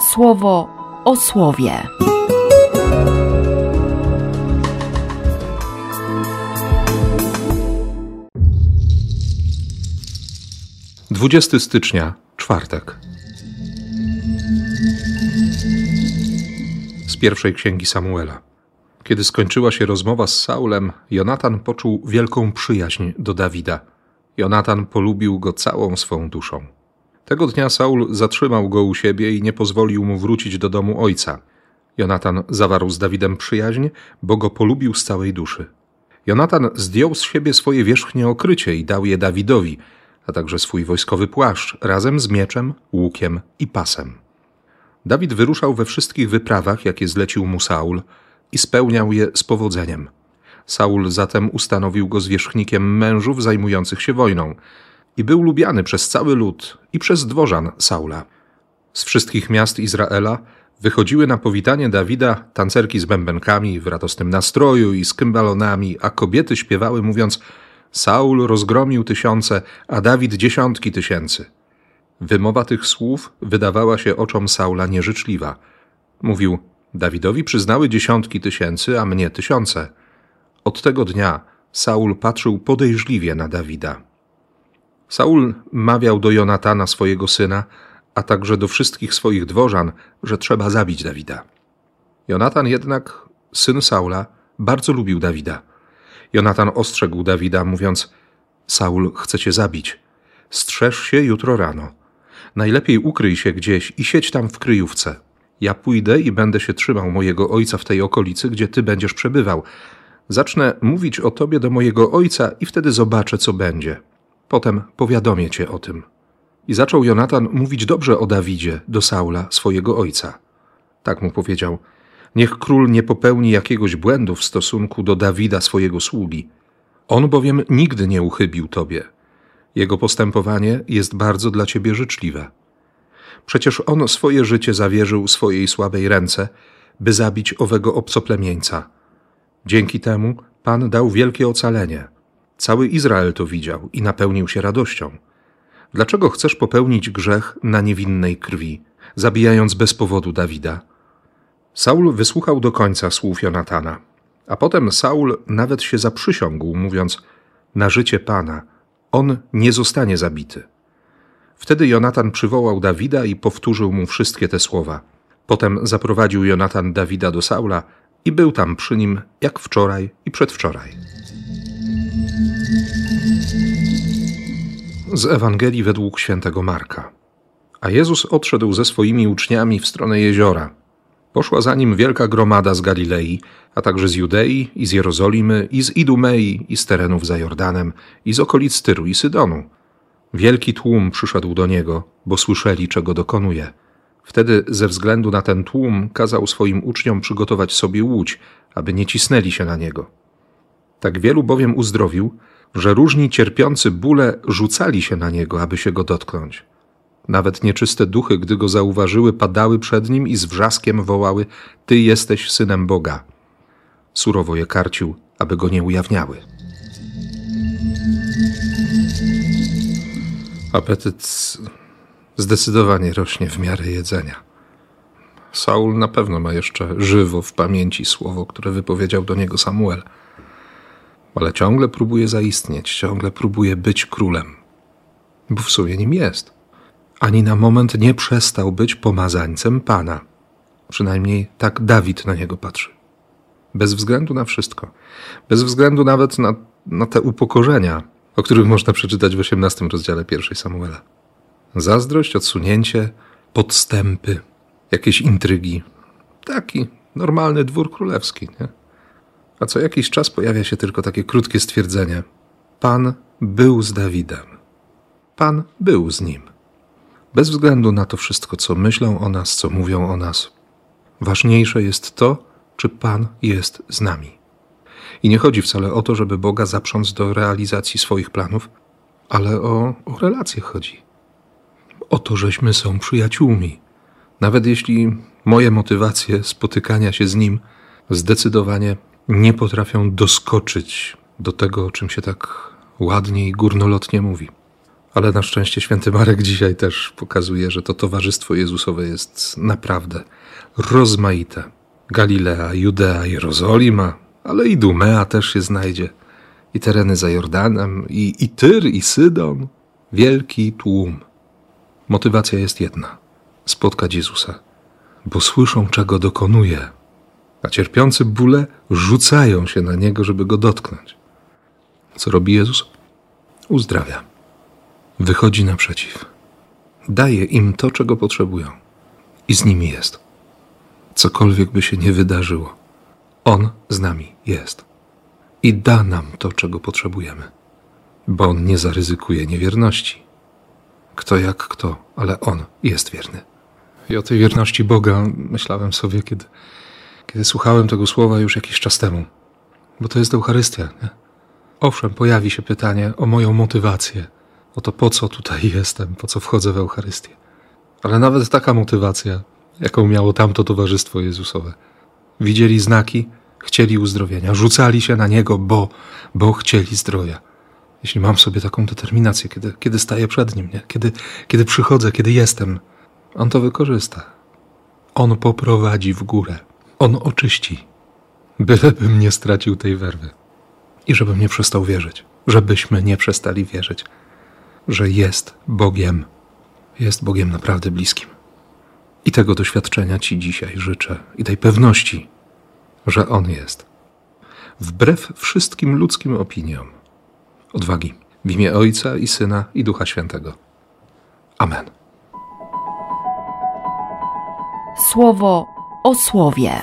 słowo o słowie. Dwudziesty stycznia, czwartek. Z pierwszej księgi Samuela. Kiedy skończyła się rozmowa z Saulem, Jonatan poczuł wielką przyjaźń do Dawida. Jonatan polubił go całą swą duszą. Tego dnia Saul zatrzymał go u siebie i nie pozwolił mu wrócić do domu ojca. Jonatan zawarł z Dawidem przyjaźń, bo go polubił z całej duszy. Jonatan zdjął z siebie swoje wierzchnie okrycie i dał je Dawidowi, a także swój wojskowy płaszcz razem z mieczem, łukiem i pasem. Dawid wyruszał we wszystkich wyprawach, jakie zlecił mu Saul, i spełniał je z powodzeniem. Saul zatem ustanowił go zwierzchnikiem mężów zajmujących się wojną i był lubiany przez cały lud i przez dworzan Saula. Z wszystkich miast Izraela wychodziły na powitanie Dawida tancerki z bębenkami w radosnym nastroju i z kymbalonami, a kobiety śpiewały mówiąc Saul rozgromił tysiące, a Dawid dziesiątki tysięcy. Wymowa tych słów wydawała się oczom Saula nieżyczliwa. Mówił, Dawidowi przyznały dziesiątki tysięcy, a mnie tysiące. Od tego dnia Saul patrzył podejrzliwie na Dawida. Saul mawiał do Jonatana swojego syna, a także do wszystkich swoich dworzan, że trzeba zabić Dawida. Jonatan jednak, syn Saula, bardzo lubił Dawida. Jonatan ostrzegł Dawida, mówiąc: Saul chce cię zabić. Strzeż się jutro rano. Najlepiej ukryj się gdzieś i siedź tam w kryjówce. Ja pójdę i będę się trzymał mojego ojca w tej okolicy, gdzie ty będziesz przebywał. Zacznę mówić o tobie do mojego ojca i wtedy zobaczę, co będzie. Potem powiadomię cię o tym. I zaczął Jonatan mówić dobrze o Dawidzie do Saula, swojego ojca. Tak mu powiedział: Niech król nie popełni jakiegoś błędu w stosunku do Dawida, swojego sługi. On bowiem nigdy nie uchybił tobie. Jego postępowanie jest bardzo dla ciebie życzliwe. Przecież on swoje życie zawierzył swojej słabej ręce, by zabić owego obcoplemieńca. Dzięki temu Pan dał wielkie ocalenie. Cały Izrael to widział i napełnił się radością. Dlaczego chcesz popełnić grzech na niewinnej krwi, zabijając bez powodu Dawida? Saul wysłuchał do końca słów Jonatana, a potem Saul nawet się zaprzysiągł, mówiąc: Na życie Pana, on nie zostanie zabity. Wtedy Jonatan przywołał Dawida i powtórzył mu wszystkie te słowa. Potem zaprowadził Jonatan Dawida do Saula i był tam przy nim jak wczoraj i przedwczoraj. Z Ewangelii według świętego Marka. A Jezus odszedł ze swoimi uczniami w stronę jeziora. Poszła za nim wielka gromada z Galilei, a także z Judei i z Jerozolimy i z Idumei i z terenów za Jordanem i z okolic Tyru i Sydonu. Wielki tłum przyszedł do niego, bo słyszeli, czego dokonuje. Wtedy ze względu na ten tłum kazał swoim uczniom przygotować sobie łódź, aby nie cisnęli się na niego. Tak wielu bowiem uzdrowił, że różni cierpiący bóle rzucali się na niego, aby się go dotknąć. Nawet nieczyste duchy, gdy go zauważyły, padały przed nim i z wrzaskiem wołały: Ty jesteś synem Boga. Surowo je karcił, aby go nie ujawniały. Apetyt zdecydowanie rośnie w miarę jedzenia. Saul na pewno ma jeszcze żywo w pamięci słowo, które wypowiedział do niego Samuel. Ale ciągle próbuje zaistnieć, ciągle próbuje być królem, bo w sumie nim jest. Ani na moment nie przestał być pomazańcem Pana. Przynajmniej tak Dawid na niego patrzy. Bez względu na wszystko. Bez względu nawet na, na te upokorzenia, o których można przeczytać w 18 rozdziale pierwszej Samuela. Zazdrość, odsunięcie, podstępy, jakieś intrygi. Taki normalny dwór królewski, nie? A co jakiś czas pojawia się tylko takie krótkie stwierdzenie: Pan był z Dawidem. Pan był z nim. Bez względu na to wszystko, co myślą o nas, co mówią o nas, ważniejsze jest to, czy Pan jest z nami. I nie chodzi wcale o to, żeby Boga zaprząc do realizacji swoich planów, ale o, o relacje chodzi. O to, żeśmy są przyjaciółmi. Nawet jeśli moje motywacje spotykania się z Nim zdecydowanie nie potrafią doskoczyć do tego, o czym się tak ładnie i górnolotnie mówi. Ale na szczęście święty Marek dzisiaj też pokazuje, że to towarzystwo Jezusowe jest naprawdę rozmaite. Galilea, Judea, Jerozolima, ale i Dumea też się znajdzie. I tereny za Jordanem, i, i Tyr, i Sydon. Wielki tłum. Motywacja jest jedna: spotkać Jezusa, bo słyszą, czego dokonuje, a cierpiący bóle rzucają się na niego, żeby go dotknąć. Co robi Jezus? Uzdrawia. Wychodzi naprzeciw. Daje im to, czego potrzebują. I z nimi jest. Cokolwiek by się nie wydarzyło, On z nami jest. I da nam to, czego potrzebujemy. Bo On nie zaryzykuje niewierności. Kto jak kto, ale On jest wierny. I o tej wierności Boga myślałem sobie, kiedy, kiedy słuchałem tego słowa już jakiś czas temu. Bo to jest Eucharystia. Nie? Owszem, pojawi się pytanie o moją motywację, o to, po co tutaj jestem, po co wchodzę w Eucharystię. Ale nawet taka motywacja, jaką miało tamto towarzystwo Jezusowe. Widzieli znaki, chcieli uzdrowienia, rzucali się na Niego, bo, bo chcieli zdrowia. Jeśli mam sobie taką determinację, kiedy, kiedy staję przed Nim, nie? Kiedy, kiedy przychodzę, kiedy jestem, On to wykorzysta. On poprowadzi w górę. On oczyści. Bylebym nie stracił tej werwy. I żebym nie przestał wierzyć. Żebyśmy nie przestali wierzyć, że jest Bogiem. Jest Bogiem naprawdę bliskim. I tego doświadczenia Ci dzisiaj życzę, i tej pewności, że On jest. Wbrew wszystkim ludzkim opiniom. Odwagi. W imię Ojca i Syna i Ducha Świętego. Amen. Słowo o słowie.